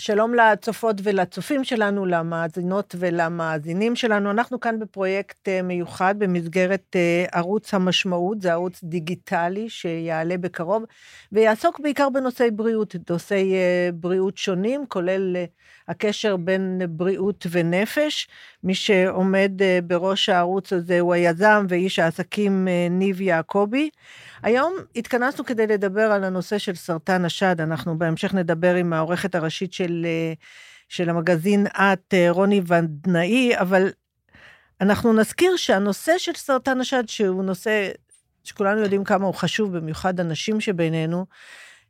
שלום לצופות ולצופים שלנו, למאזינות ולמאזינים שלנו. אנחנו כאן בפרויקט אה, מיוחד במסגרת אה, ערוץ המשמעות, זה ערוץ דיגיטלי שיעלה בקרוב, ויעסוק בעיקר בנושאי בריאות, נושאי אה, בריאות שונים, כולל הקשר בין בריאות ונפש. מי שעומד בראש הערוץ הזה הוא היזם ואיש העסקים ניב יעקבי. היום התכנסנו כדי לדבר על הנושא של סרטן השד, אנחנו בהמשך נדבר עם העורכת הראשית של, אה, של המגזין את, אה, רוני ונדנאי, אבל אנחנו נזכיר שהנושא של סרטן השד, שהוא נושא שכולנו יודעים כמה הוא חשוב, במיוחד הנשים שבינינו,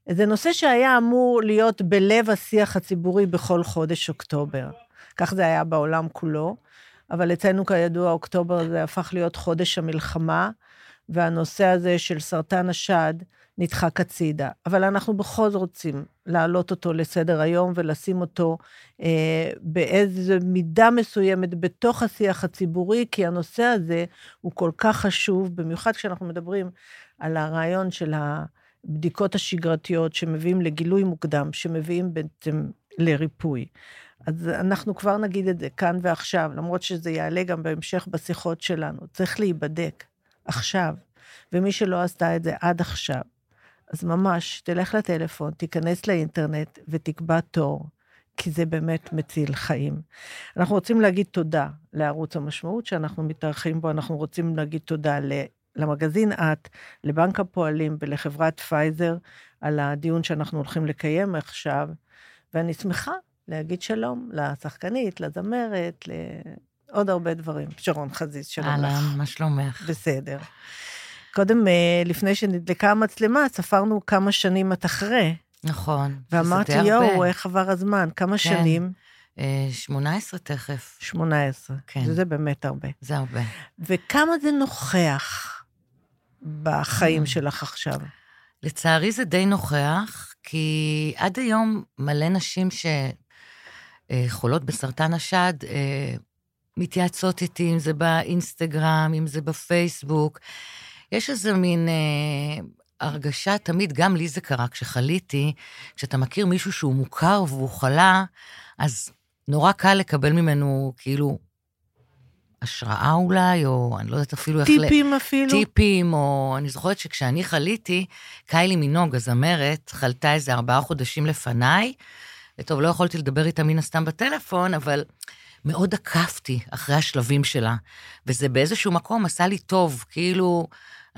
זה נושא שהיה אמור להיות בלב השיח הציבורי בכל חודש אוקטובר. כך זה היה בעולם כולו, אבל אצלנו כידוע אוקטובר זה הפך להיות חודש המלחמה, והנושא הזה של סרטן השד נדחק הצידה. אבל אנחנו בכל זאת רוצים להעלות אותו לסדר היום ולשים אותו אה, באיזו מידה מסוימת בתוך השיח הציבורי, כי הנושא הזה הוא כל כך חשוב, במיוחד כשאנחנו מדברים על הרעיון של הבדיקות השגרתיות שמביאים לגילוי מוקדם, שמביאים בעצם לריפוי. אז אנחנו כבר נגיד את זה כאן ועכשיו, למרות שזה יעלה גם בהמשך בשיחות שלנו. צריך להיבדק. עכשיו, ומי שלא עשתה את זה עד עכשיו, אז ממש, תלך לטלפון, תיכנס לאינטרנט ותקבע תור, כי זה באמת מציל חיים. אנחנו רוצים להגיד תודה לערוץ המשמעות שאנחנו מתארחים בו, אנחנו רוצים להגיד תודה למגזין את, לבנק הפועלים ולחברת פייזר על הדיון שאנחנו הולכים לקיים עכשיו, ואני שמחה להגיד שלום לשחקנית, לזמרת, לעוד הרבה דברים. שרון חזיז, שלום לך. אהלן, מה שלומך? בסדר. קודם, אה, לפני שנדלקה המצלמה, ספרנו כמה שנים את אחרי. נכון. ואמרתי, יואו, איך עבר הזמן, כמה כן. שנים? 18 אה, תכף. 18. כן. זה באמת הרבה. זה הרבה. וכמה זה נוכח בחיים. שלך עכשיו? לצערי זה די נוכח, כי עד היום מלא נשים שחולות בסרטן השד, אה, מתייעצות איתי, אם זה באינסטגרם, אם זה בפייסבוק. יש איזה מין אה, הרגשה, תמיד, גם לי זה קרה כשחליתי, כשאתה מכיר מישהו שהוא מוכר והוא חלה, אז נורא קל לקבל ממנו כאילו השראה אולי, או אני לא יודעת אפילו איך... טיפים אפילו. טיפים, או אני זוכרת שכשאני חליתי, קיילי מינוג, הזמרת, חלתה איזה ארבעה חודשים לפניי. טוב, לא יכולתי לדבר איתה מן הסתם בטלפון, אבל מאוד עקפתי אחרי השלבים שלה. וזה באיזשהו מקום עשה לי טוב, כאילו,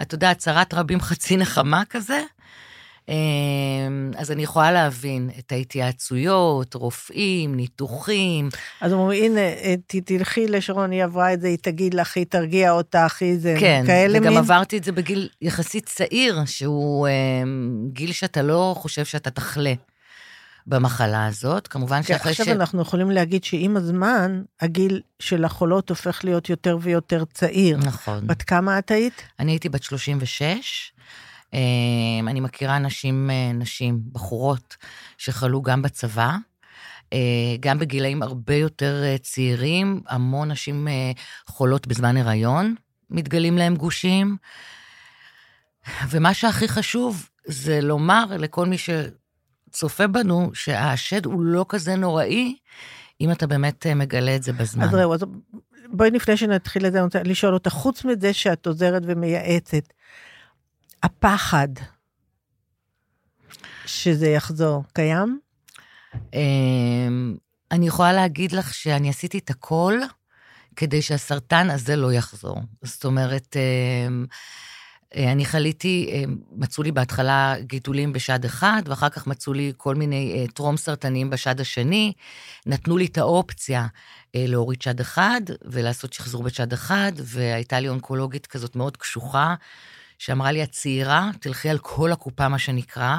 אתה יודע, צרת רבים חצי נחמה כזה. אמ, אז אני יכולה להבין את ההתייעצויות, רופאים, ניתוחים. אז אומרים, הנה, אה, תלכי לשרון, היא עברה את זה, היא תגיד לך, היא תרגיע אותך, היא זה, כן, כאלה מין. כן, וגם עברתי את זה בגיל יחסית צעיר, שהוא אמ, גיל שאתה לא חושב שאתה תחלה. במחלה הזאת. כמובן שאחרי ש... עכשיו אנחנו יכולים להגיד שעם הזמן, הגיל של החולות הופך להיות יותר ויותר צעיר. נכון. בת כמה את היית? אני הייתי בת 36. אמ, אני מכירה נשים, אה, נשים, בחורות, שחלו גם בצבא. אה, גם בגילאים הרבה יותר אה, צעירים, המון נשים חולות בזמן הריון, מתגלים להם גושים. ומה שהכי חשוב זה לומר לכל מי צופה בנו שהשד הוא לא כזה נוראי, אם אתה באמת מגלה את זה בזמן. אז זהו, אז בואי לפני שנתחיל את זה, אני רוצה לשאול אותך, חוץ מזה שאת עוזרת ומייעצת, הפחד שזה יחזור, קיים? אמ, אני יכולה להגיד לך שאני עשיתי את הכל כדי שהסרטן הזה לא יחזור. זאת אומרת, אמ, אה, אני חליתי, אה, מצאו לי בהתחלה גידולים בשד אחד, ואחר כך מצאו לי כל מיני אה, טרום סרטנים בשד השני. נתנו לי את האופציה להוריד שד אחד ולעשות שחזור בשד אחד, והייתה לי אונקולוגית כזאת מאוד קשוחה, שאמרה לי, הצעירה, תלכי על כל הקופה, מה שנקרא.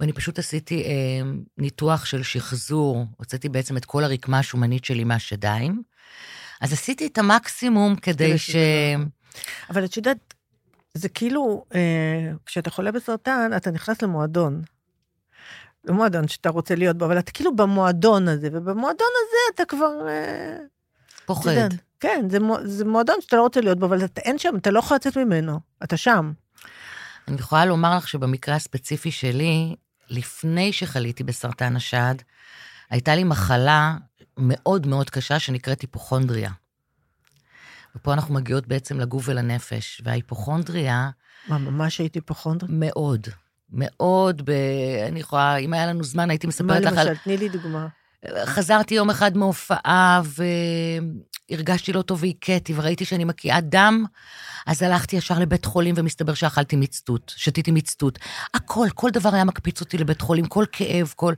ואני פשוט עשיתי אה, ניתוח של שחזור, הוצאתי בעצם את כל הרקמה השומנית שלי מהשדיים. אז עשיתי את המקסימום כדי ש... אבל את יודעת, זה כאילו, אה, כשאתה חולה בסרטן, אתה נכנס למועדון. למועדון שאתה רוצה להיות בו, אבל אתה כאילו במועדון הזה, ובמועדון הזה אתה כבר... אה, פוחד. יודע, כן, זה, זה מועדון שאתה לא רוצה להיות בו, אבל אתה אין שם, אתה לא יכול לצאת ממנו, אתה שם. אני יכולה לומר לך שבמקרה הספציפי שלי, לפני שחליתי בסרטן השד, הייתה לי מחלה מאוד מאוד קשה שנקראת היפוכונדריה. ופה אנחנו מגיעות בעצם לגוף ולנפש, וההיפוכונדריה... מה, ממש הייתי היפוכונדריה? מאוד. מאוד, ב... אני יכולה, אם היה לנו זמן, הייתי מספרת לך על... מה למשל? תני לי דוגמה. חזרתי יום אחד מהופעה, והרגשתי לא טוב והכיתי, וראיתי שאני מקיאה דם, אז הלכתי ישר לבית חולים, ומסתבר שאכלתי מצטות, שתיתי מצטות. הכל, כל דבר היה מקפיץ אותי לבית חולים, כל כאב, כל...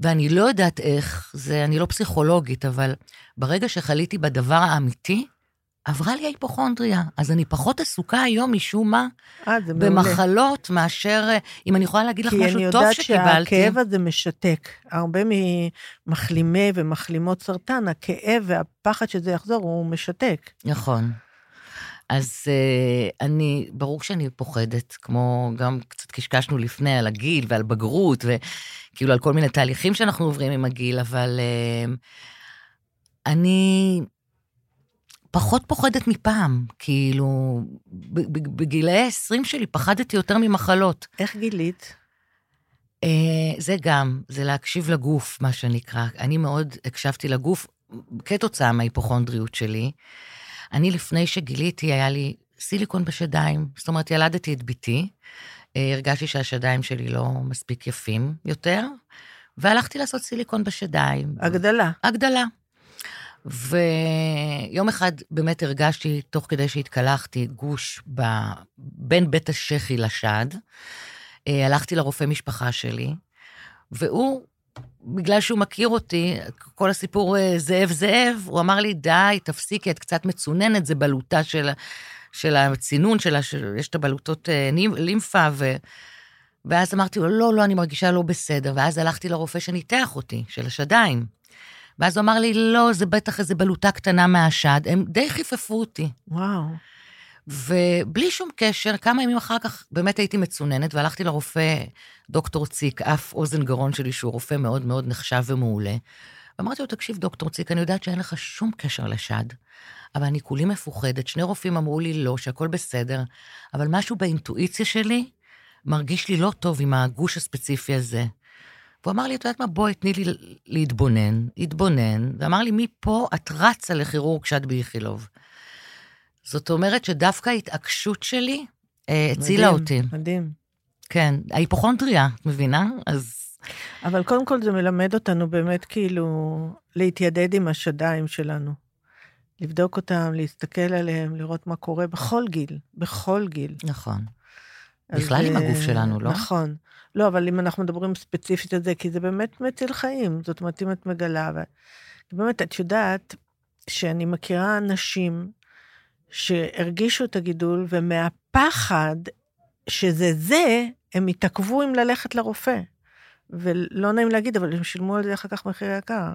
ואני לא יודעת איך, זה, אני לא פסיכולוגית, אבל ברגע שחליתי בדבר האמיתי, עברה לי ההיפוכונדריה. אז אני פחות עסוקה היום, משום מה, 아, אה, במחלות, מעולה. מאשר, אם אני יכולה להגיד לך משהו טוב שקיבלתי. כי אני יודעת שהכאב הזה משתק. הרבה ממחלימי ומחלימות סרטן, הכאב והפחד שזה יחזור, הוא משתק. נכון. אז uh, אני, ברור שאני פוחדת, כמו גם קצת קשקשנו לפני על הגיל ועל בגרות, וכאילו על כל מיני תהליכים שאנחנו עוברים עם הגיל, אבל uh, אני פחות פוחדת מפעם, כאילו, בגילאי ה-20 שלי פחדתי יותר ממחלות. איך גילית? Uh, זה גם, זה להקשיב לגוף, מה שנקרא. אני מאוד הקשבתי לגוף כתוצאה מההיפוכונדריות שלי. אני, לפני שגיליתי, היה לי סיליקון בשדיים. זאת אומרת, ילדתי את בתי, אה, הרגשתי שהשדיים שלי לא מספיק יפים יותר, והלכתי לעשות סיליקון בשדיים. הגדלה. הגדלה. ויום אחד באמת הרגשתי, תוך כדי שהתקלחתי, גוש ב... בין בית השחי לשד. אה, הלכתי לרופא משפחה שלי, והוא בגלל שהוא מכיר אותי, כל הסיפור אה, זאב זאב, הוא אמר לי, די, תפסיקי, את קצת מצוננת, זה בלוטה של, של הצינון שלה, יש את הבלוטות אה, לימפה, ו... ואז אמרתי לו, לא, לא, אני מרגישה לא בסדר. ואז הלכתי לרופא שניתח אותי, של השדיים. ואז הוא אמר לי, לא, זה בטח איזה בלוטה קטנה מהשד. הם די חיפפו אותי. וואו. ובלי שום קשר, כמה ימים אחר כך באמת הייתי מצוננת, והלכתי לרופא, דוקטור ציק, אף אוזן גרון שלי, שהוא רופא מאוד מאוד נחשב ומעולה. ואמרתי לו, תקשיב, דוקטור ציק, אני יודעת שאין לך שום קשר לשד, אבל אני כולי מפוחדת. שני רופאים אמרו לי לא, שהכל בסדר, אבל משהו באינטואיציה שלי מרגיש לי לא טוב עם הגוש הספציפי הזה. והוא אמר לי, את יודעת מה, בואי, תני לי להתבונן, התבונן, ואמר לי, מפה את רצה לכירורג שד באיכילוב. זאת אומרת שדווקא ההתעקשות שלי אה, הצילה אותי. מדהים, מדהים. כן, ההיפוכונדריה, את מבינה? אז... אבל קודם כל זה מלמד אותנו באמת כאילו להתיידד עם השדיים שלנו. לבדוק אותם, להסתכל עליהם, לראות מה קורה בכל גיל, בכל גיל. נכון. בכלל עם הגוף שלנו, לא? נכון. לא, אבל אם אנחנו מדברים ספציפית על זה, כי זה באמת מציל חיים. זאת אומרת, אם את מגלה, ו... באמת, את יודעת שאני מכירה אנשים שהרגישו את הגידול, ומהפחד שזה זה, הם התעכבו עם ללכת לרופא. ולא נעים להגיד, אבל הם שילמו על זה אחר כך מחיר יקר.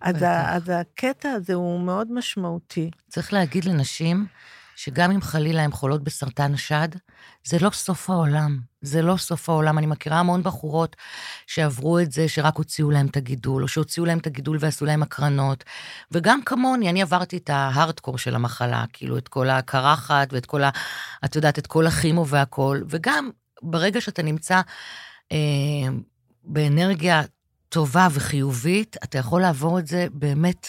אז, ה, אז הקטע הזה הוא מאוד משמעותי. צריך להגיד לנשים שגם אם חלילה הן חולות בסרטן השד, זה לא סוף העולם. זה לא סוף העולם. אני מכירה המון בחורות שעברו את זה, שרק הוציאו להם את הגידול, או שהוציאו להם את הגידול ועשו להם הקרנות. וגם כמוני, אני עברתי את ההארדקור של המחלה, כאילו, את כל הקרחת ואת כל ה... את יודעת, את כל הכימו והכול. וגם ברגע שאתה נמצא אה, באנרגיה טובה וחיובית, אתה יכול לעבור את זה באמת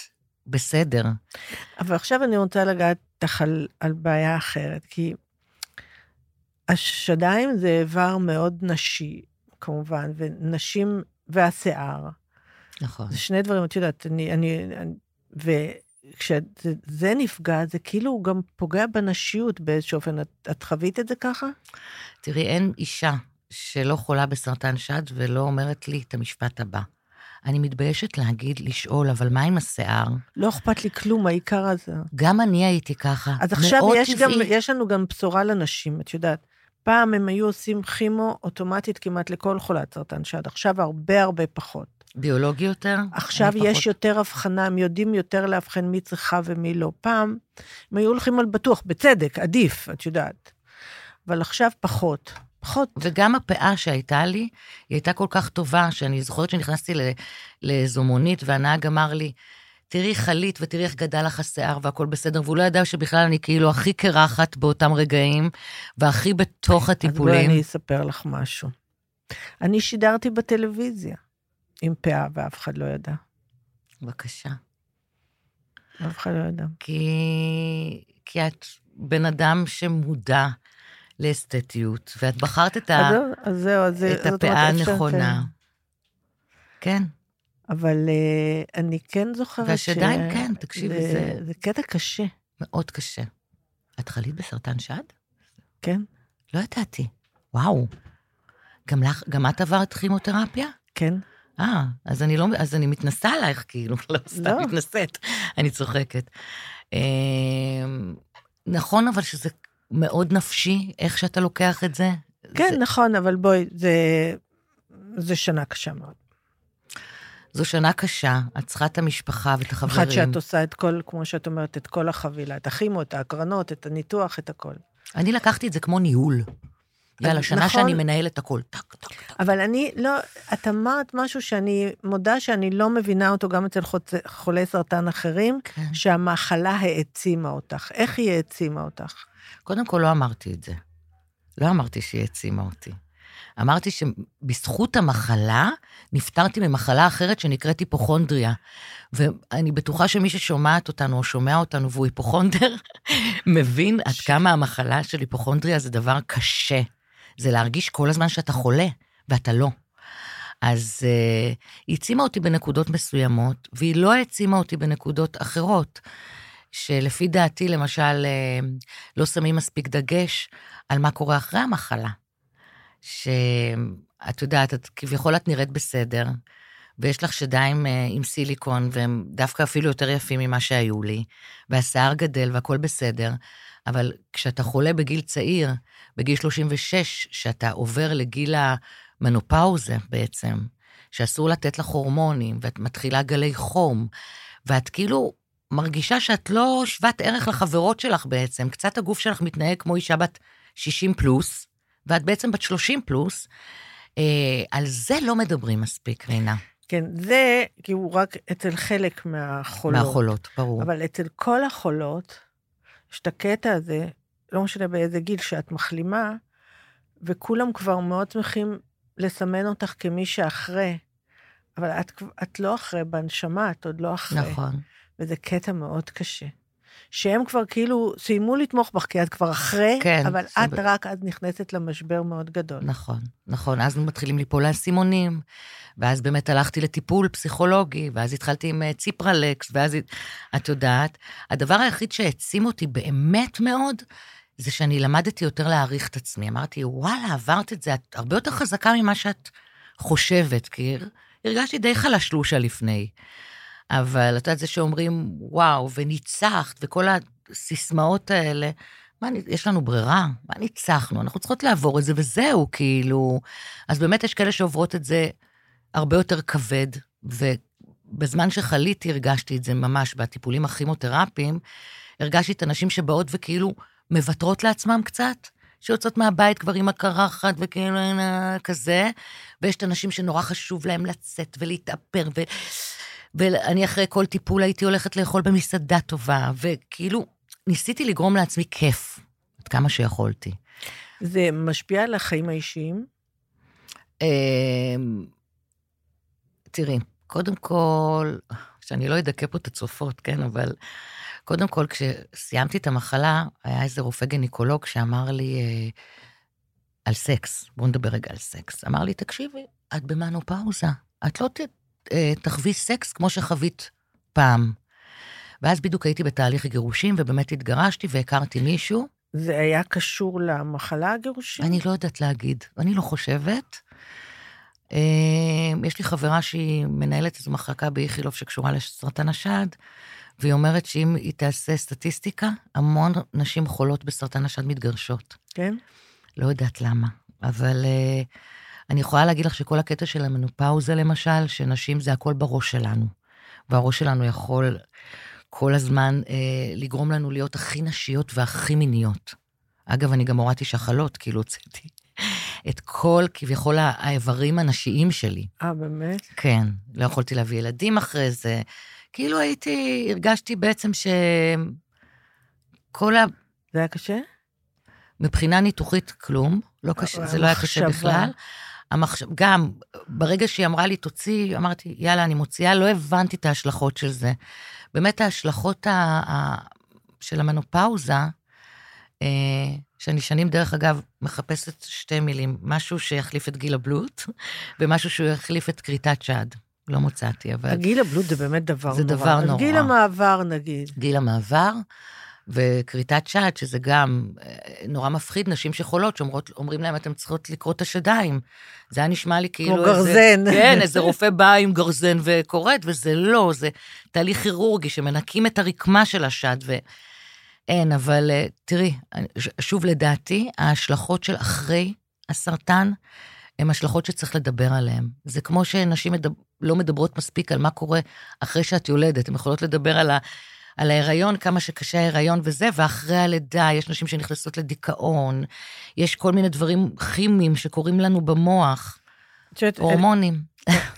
בסדר. אבל עכשיו אני רוצה לגעת על, על בעיה אחרת, כי השדיים זה איבר מאוד נשי, כמובן, ונשים והשיער. נכון. זה שני דברים, את יודעת, אני, אני, אני וכשזה נפגע, זה כאילו גם פוגע בנשיות באיזשהו אופן. את, את חווית את זה ככה? תראי, אין אישה שלא חולה בסרטן שד ולא אומרת לי את המשפט הבא. אני מתביישת להגיד, לשאול, אבל מה עם השיער? לא אכפת לי כלום, העיקר הזה. גם אני הייתי ככה. אז עכשיו יש, גם, יש לנו גם בשורה לנשים, את יודעת. פעם הם היו עושים כימו אוטומטית כמעט לכל חולת סרטן שד, עכשיו הרבה הרבה פחות. ביולוגי יותר? עכשיו יש פחות. יותר הבחנה, הם יודעים יותר לאבחן מי צריכה ומי לא. פעם הם היו הולכים על בטוח, בצדק, עדיף, את יודעת. אבל עכשיו פחות. פחות. וגם הפאה שהייתה לי, היא הייתה כל כך טובה, שאני זוכרת שנכנסתי לאיזו מונית, והנהג אמר לי, תראי חלית ותראי איך גדל לך השיער והכל בסדר, והוא לא ידע שבכלל אני כאילו הכי קרחת באותם רגעים, והכי בתוך הטיפולים. אז בואי אני אספר לך משהו. אני שידרתי בטלוויזיה. עם פאה, ואף אחד לא ידע. בבקשה. אף אחד לא ידע. כי, כי את בן אדם שמודע לאסתטיות, ואת בחרת את, ה, אז זהו, אז זהו, אז זה- את הפאה הנכונה. כן, אבל אה, אני כן זוכרת והשדיים, כן, תקשיבי, זה- זה קטע קשה, מאוד קשה. את חלית בסרטן שד? כן? לא ידעתי. וואו. גם לך, גם את עברת כימותרפיה? כן. אה, אז אני לא, אז אני מתנסה עלייך, כאילו, לא סתם לא. מתנשאת, אני צוחקת. אה, נכון, אבל שזה מאוד נפשי, איך שאתה לוקח את זה. כן, זה, נכון, אבל בואי, זה, זה שנה קשה מאוד. זו שנה קשה, את צריכה את המשפחה ואת אחת החברים. שאת עושה את כל, כמו שאת אומרת, את כל החבילה, את הכימו, את ההקרנות, את הניתוח, את הכל. אני לקחתי את זה כמו ניהול. יאללה, שנה נכון. שאני מנהלת הכל. טק, טק, טק. אבל אני לא, את אמרת משהו שאני מודה שאני לא מבינה אותו גם אצל. חולי סרטן אחרים, כן. שהמחלה העצימה אותך. איך היא העצימה אותך? קודם כל, לא אמרתי את זה. לא אמרתי שהיא העצימה אותי. אמרתי שבזכות המחלה, נפטרתי ממחלה אחרת שנקראת היפוכונדריה. ואני בטוחה שמי ששומעת אותנו או שומע אותנו והוא היפוכונדר, מבין עד כמה המחלה של היפוכונדריה זה דבר קשה. זה להרגיש כל הזמן שאתה חולה, ואתה לא. אז uh, היא העצימה אותי בנקודות מסוימות, והיא לא העצימה אותי בנקודות אחרות. שלפי דעתי, למשל, אה, לא שמים מספיק דגש על מה קורה אחרי המחלה. שאת יודעת, את, כביכול את נראית בסדר, ויש לך שדיים אה, עם סיליקון, והם דווקא אפילו יותר יפים ממה שהיו לי, והשיער גדל והכול בסדר, אבל כשאתה חולה בגיל צעיר, בגיל 36, שאתה עובר לגיל המנופאוזה בעצם, שאסור לתת לך הורמונים, ואת מתחילה גלי חום, ואת כאילו מרגישה שאת לא שוות ערך לחברות שלך בעצם. קצת הגוף שלך מתנהג כמו אישה בת 60 פלוס, ואת בעצם בת 30 פלוס. אה, על זה לא מדברים מספיק, רינה. כן, זה כאילו רק אצל חלק מהחולות. מהחולות, ברור. אבל אצל כל החולות, יש את הקטע הזה, לא משנה באיזה גיל שאת מחלימה, וכולם כבר מאוד שמחים לסמן אותך כמי שאחרי, אבל את, את לא אחרי בנשמה, את עוד לא אחרי. נכון. וזה קטע מאוד קשה. שהם כבר כאילו סיימו לתמוך בך, כי את כבר אחרי, כן, אבל זה את רק אז נכנסת למשבר מאוד גדול. נכון, נכון. אז מתחילים ליפול האסימונים, ואז באמת הלכתי לטיפול פסיכולוגי, ואז התחלתי עם אה, ציפרלקס, ואז את יודעת, הדבר היחיד שהעצים אותי באמת מאוד, זה שאני למדתי יותר להעריך את עצמי. אמרתי, וואלה, עברת את זה, את הרבה יותר חזקה ממה שאת חושבת, כי הרגשתי די חלשלושה לפני. אבל את יודעת, זה שאומרים, וואו, וניצחת, וכל הסיסמאות האלה, מה, יש לנו ברירה? מה ניצחנו? אנחנו צריכות לעבור את זה וזהו, כאילו. אז באמת יש כאלה שעוברות את זה הרבה יותר כבד, ובזמן שחליתי הרגשתי את זה ממש בטיפולים הכימותרפיים, הרגשתי את הנשים שבאות וכאילו מוותרות לעצמם קצת, שיוצאות מהבית כבר עם הקרחת וכאילו אה, כזה, ויש את הנשים שנורא חשוב להם לצאת ולהתאפר, ו... ואני אחרי כל טיפול הייתי הולכת לאכול במסעדה טובה, וכאילו ניסיתי לגרום לעצמי כיף, עד כמה שיכולתי. זה משפיע על החיים האישיים? אמ, תראי, קודם כל, שאני לא אדכא פה את הצופות, כן, אבל קודם כל, כשסיימתי את המחלה, היה איזה רופא גינקולוג שאמר לי אה, על סקס, בואו נדבר רגע על סקס. אמר לי, תקשיבי, את במנופאוזה, את לא ת, תחווי סקס כמו שחווית פעם. ואז בדיוק הייתי בתהליך גירושים, ובאמת התגרשתי והכרתי מישהו, זה היה קשור למחלה הגירושין? אני לא יודעת להגיד, אני לא חושבת. אה, יש לי חברה שהיא מנהלת איזו מחלקה באיכילוב שקשורה לסרטן השד, והיא אומרת שאם היא תעשה סטטיסטיקה, המון נשים חולות בסרטן השד מתגרשות. כן? לא יודעת למה, אבל אה, אני יכולה להגיד לך שכל הקטע של המנופאוזה, למשל, שנשים זה הכל בראש שלנו, והראש שלנו יכול כל הזמן אה, לגרום לנו להיות הכי נשיות והכי מיניות. אגב, אני גם הורדתי שחלות, כאילו הוצאתי את כל, כביכול, האיברים הנשיים שלי. אה, באמת? כן, לא יכולתי להביא ילדים אחרי זה. כאילו הייתי, הרגשתי בעצם שכל ה... זה היה קשה? מבחינה ניתוחית, כלום. לא קשה, זה לא היה קשה. בכלל. המחשב, גם, ברגע שהיא אמרה לי, תוציא, אמרתי, יאללה, אני מוציאה, לא הבנתי את ההשלכות של זה. באמת ההשלכות ה, ה, של המנופאוזה, אה, שאני שנים, דרך אגב, מחפשת שתי מילים, משהו שיחליף את גיל הבלוט, ומשהו שהוא יחליף את כריתת שד. לא מצאתי, אבל... גיל הבלוט זה באמת דבר זה נורא. דבר נורא. גיל המעבר, נגיד. גיל המעבר, וכריתת שד, שזה גם אה, נורא מפחיד, נשים שחולות, שאומרים להם, אתן צריכות לקרוא את השדיים. זה היה נשמע לי כאילו... כמו גרזן. איזה, כן, איזה רופא בא עם גרזן וכורת, וזה לא, זה תהליך כירורגי שמנקים את הרקמה של השד, ואין, אבל אה, תראי, שוב, לדעתי, ההשלכות של אחרי הסרטן, הן השלכות שצריך לדבר עליהן. זה כמו שנשים מדבר, לא מדברות מספיק על מה קורה אחרי שאת יולדת, הן יכולות לדבר על ה... על ההיריון, כמה שקשה ההיריון וזה, ואחרי הלידה יש נשים שנכנסות לדיכאון, יש כל מיני דברים כימיים שקורים לנו במוח, שאת, הורמונים.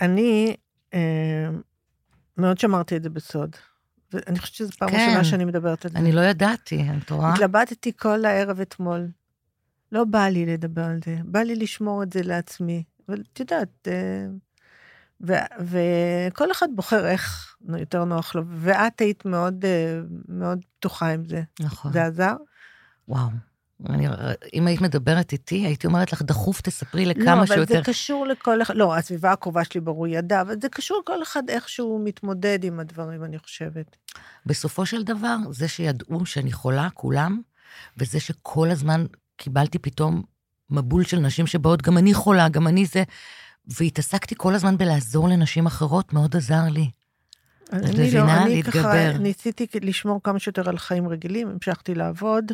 אני אה, מאוד שמרתי את זה בסוד. ואני חושבת שזו פעם ראשונה כן, שאני מדברת על זה. אני לא ידעתי, את רואה? התלבטתי כל הערב אתמול. לא בא לי לדבר על זה, בא לי לשמור את זה לעצמי. אבל את יודעת, אה, וכל אחד בוחר איך יותר נוח לו, ואת היית מאוד, אה, מאוד פתוחה עם זה. נכון. זה עזר? וואו. אני, אם היית מדברת איתי, הייתי אומרת לך, דחוף, תספרי לכמה שיותר. לא, אבל זה קשור לכל אחד, לא, הסביבה הקרובה שלי ברור ידע, אבל זה קשור לכל אחד איך שהוא מתמודד עם הדברים, אני חושבת. בסופו של דבר, זה שידעו שאני חולה, כולם, וזה שכל הזמן קיבלתי פתאום מבול של נשים שבאות, גם אני חולה, גם אני זה, והתעסקתי כל הזמן בלעזור לנשים אחרות, מאוד עזר לי. את לא, מבינה? לא, אני להתגבר. ככה ניסיתי לשמור כמה שיותר על חיים רגילים, המשכתי לעבוד.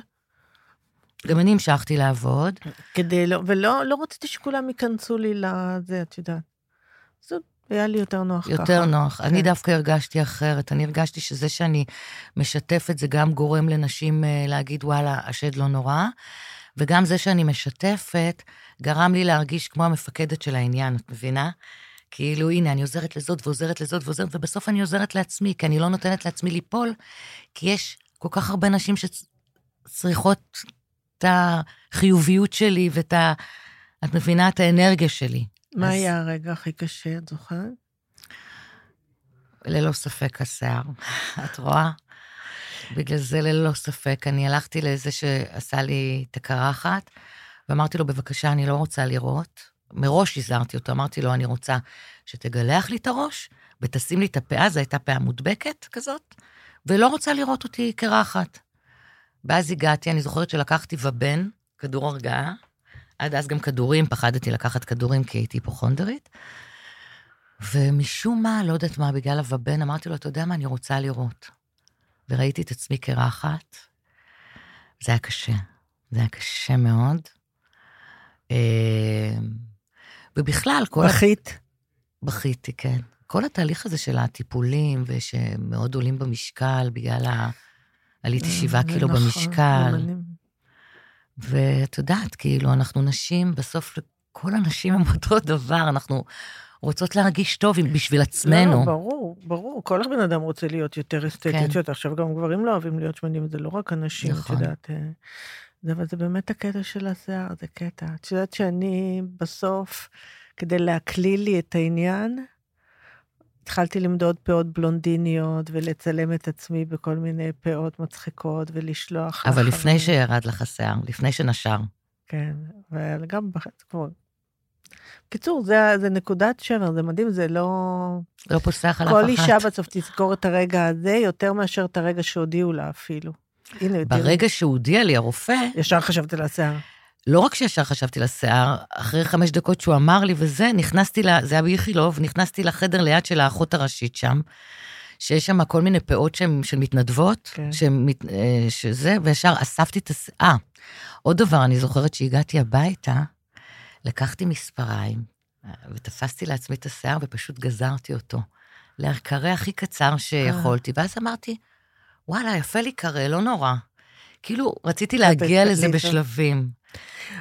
גם אני המשכתי לעבוד. כדי לא, ולא לא רציתי שכולם ייכנסו לי לזה, את יודעת. זאת היה לי יותר נוח יותר ככה. יותר נוח. כן. אני דווקא הרגשתי אחרת. אני הרגשתי שזה שאני משתפת, זה גם גורם לנשים אה, להגיד, וואלה, השד לא נורא. וגם זה שאני משתפת, גרם לי להרגיש כמו המפקדת של העניין, את מבינה? כאילו, הנה, אני עוזרת לזאת ועוזרת לזאת ועוזרת, ובסוף אני עוזרת לעצמי, כי אני לא נותנת לעצמי ליפול, כי יש כל כך הרבה נשים שצריכות את החיוביות שלי ואת ה... את מבינה? את האנרגיה שלי. מה אז... היה הרגע הכי קשה, את זוכרת? ללא ספק השיער. את רואה? בגלל זה ללא ספק. אני הלכתי לזה שעשה לי את הקרחת, ואמרתי לו, בבקשה, אני לא רוצה לראות. מראש הזהרתי אותו, אמרתי לו, אני רוצה שתגלח לי את הראש, ותשים לי את הפאה, זו הייתה פאה מודבקת כזאת, ולא רוצה לראות אותי קרחת. ואז הגעתי, אני זוכרת שלקחתי ובן, כדור הרגעה, עד אז גם כדורים, פחדתי לקחת כדורים כי הייתי היפוכונדרית. ומשום מה, לא יודעת מה, בגלל הוובן, אמרתי לו, אתה יודע מה, אני רוצה לראות. וראיתי את עצמי קרחת. זה היה קשה, זה היה קשה מאוד. אה, ובכלל, כל... בכית? בכיתי, כן. כל התהליך הזה של הטיפולים, ושמאוד עולים במשקל בגלל ה... עליתי אה, שבעה קילו נכון, במשקל. ואת יודעת, כאילו, אנחנו נשים, בסוף כל הנשים הן אותו דבר, אנחנו רוצות להרגיש טוב בשביל עצמנו. לא, ברור, ברור. כל בן אדם רוצה להיות יותר אסתטית. כן. עכשיו, גם גברים לא אוהבים להיות שמנים, זה לא רק אנשים, נכון. את יודעת. אה, זה, אבל זה באמת הקטע של השיער, זה קטע. את יודעת שאני בסוף, כדי להקליל לי את העניין, התחלתי למדוד פאות בלונדיניות ולצלם את עצמי בכל מיני פאות מצחיקות ולשלוח. אבל לחברים. לפני שירד לך השיער, לפני שנשר. כן, וגם כמו בקיצור, זה, זה נקודת שבר, זה מדהים, זה לא... לא פוסח על אף אחת. כל אישה בסוף תזכור את הרגע הזה יותר מאשר את הרגע שהודיעו לה אפילו. הנה, ברגע שהודיע לי הרופא... ישר חשבתי לשיער. לא רק שישר חשבתי לשיער, אחרי חמש דקות שהוא אמר לי וזה, נכנסתי ל... זה היה באיכילוב, נכנסתי לחדר ליד של האחות הראשית שם, שיש שם כל מיני פאות שהן של מתנדבות, כן. שמת, אה, שזה, וישר אספתי את השיער. אה, עוד דבר, אני זוכרת שהגעתי הביתה, לקחתי מספריים, ותפסתי לעצמי את השיער ופשוט גזרתי אותו. להקרא הכי קצר שיכולתי, ואז אמרתי, וואלה, יפה לי קרא, לא נורא. כאילו, רציתי להגיע לזה בשלבים.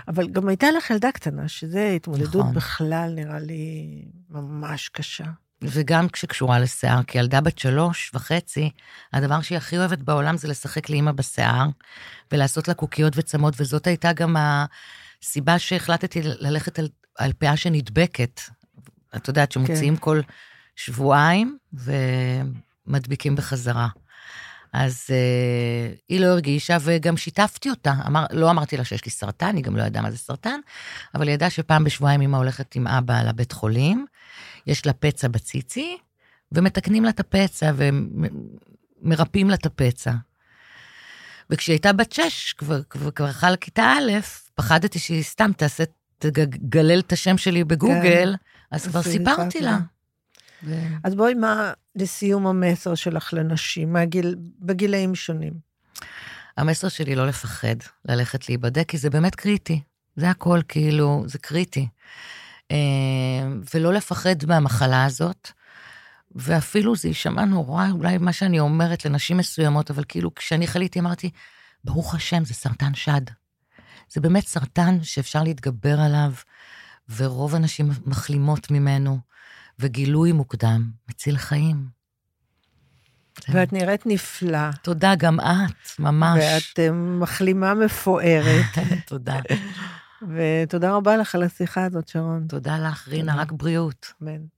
אבל גם הייתה לך ילדה קטנה, שזה התמודדות נכון. בכלל, נראה לי, ממש קשה. וגם כשקשורה לשיער, כי ילדה בת שלוש וחצי, הדבר שהיא הכי אוהבת בעולם זה לשחק לאימא בשיער, ולעשות לה קוקיות וצמות, וזאת הייתה גם הסיבה שהחלטתי ללכת על על פאה שנדבקת. את יודעת שמוציאים כן. כל שבועיים ומדביקים בחזרה. אז uh, היא לא הרגישה, וגם שיתפתי אותה. אמר, לא אמרתי לה שיש לי סרטן, היא גם לא ידעה מה זה סרטן, אבל היא ידעה שפעם בשבועיים אמא הולכת עם אבא לבית חולים, יש לה פצע בציצי, ומתקנים לה את הפצע ומרפאים לה את הפצע. וכשהיא הייתה בת שש, כבר, כבר, כבר הלכה לכיתה א', פחדתי שהיא סתם תעשה, תגלל את השם שלי בגוגל, כן. אז כבר סיפרתי לה. ו... אז בואי, מה לסיום המסר שלך לנשים, מהגיל, בגילאים שונים? המסר שלי לא לפחד ללכת להיבדק, כי זה באמת קריטי. זה הכל, כאילו, זה קריטי. אה, ולא לפחד מהמחלה הזאת. ואפילו זה יישמע נורא, אולי מה שאני אומרת לנשים מסוימות, אבל כאילו, כשאני חליתי, אמרתי, ברוך השם, זה סרטן שד. זה באמת סרטן שאפשר להתגבר עליו, ורוב הנשים מחלימות ממנו, וגילוי מוקדם מציל חיים. ואת נראית נפלא. תודה, גם את, ממש. ואת אה, מחלימה מפוארת. תודה. ותודה רבה לך על השיחה הזאת, שרון. תודה לך, רינה, רק בריאות. אמן.